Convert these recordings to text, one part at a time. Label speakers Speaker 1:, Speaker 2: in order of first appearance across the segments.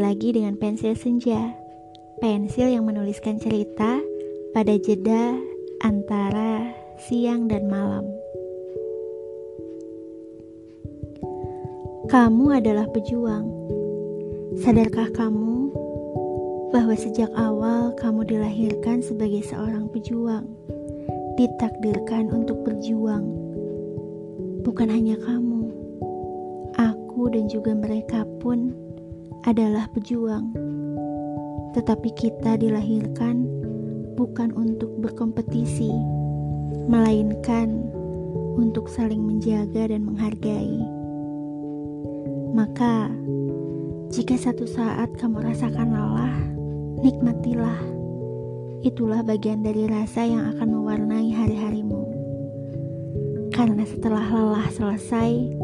Speaker 1: lagi dengan pensil senja. Pensil yang menuliskan cerita pada jeda antara siang dan malam. Kamu adalah pejuang. Sadarkah kamu bahwa sejak awal kamu dilahirkan sebagai seorang pejuang, ditakdirkan untuk berjuang? Bukan hanya kamu, dan juga mereka pun adalah pejuang, tetapi kita dilahirkan bukan untuk berkompetisi, melainkan untuk saling menjaga dan menghargai. Maka, jika satu saat kamu rasakan lelah, nikmatilah. Itulah bagian dari rasa yang akan mewarnai hari-harimu. Karena setelah lelah selesai,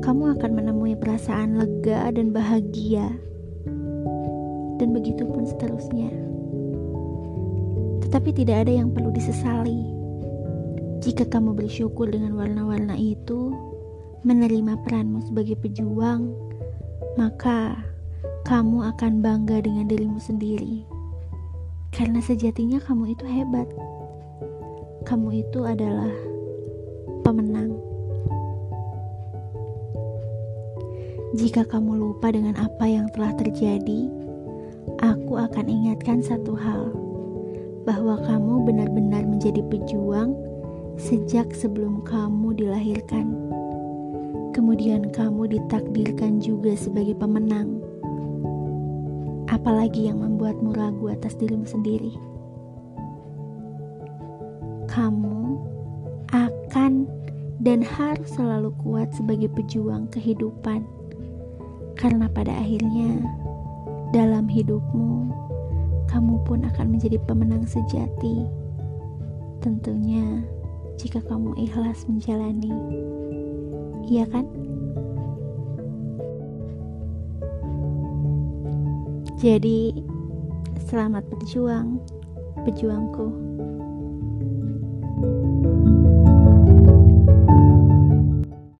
Speaker 1: kamu akan menemui perasaan lega dan bahagia, dan begitu pun seterusnya. Tetapi tidak ada yang perlu disesali. Jika kamu bersyukur dengan warna-warna itu, menerima peranmu sebagai pejuang, maka kamu akan bangga dengan dirimu sendiri. Karena sejatinya kamu itu hebat. Kamu itu adalah pemenang. Jika kamu lupa dengan apa yang telah terjadi, aku akan ingatkan satu hal: bahwa kamu benar-benar menjadi pejuang sejak sebelum kamu dilahirkan. Kemudian, kamu ditakdirkan juga sebagai pemenang. Apalagi yang membuatmu ragu atas dirimu sendiri? Kamu akan dan harus selalu kuat sebagai pejuang kehidupan karena pada akhirnya, dalam hidupmu, kamu pun akan menjadi pemenang sejati. Tentunya, jika kamu ikhlas menjalani, iya kan? Jadi, selamat berjuang, pejuangku.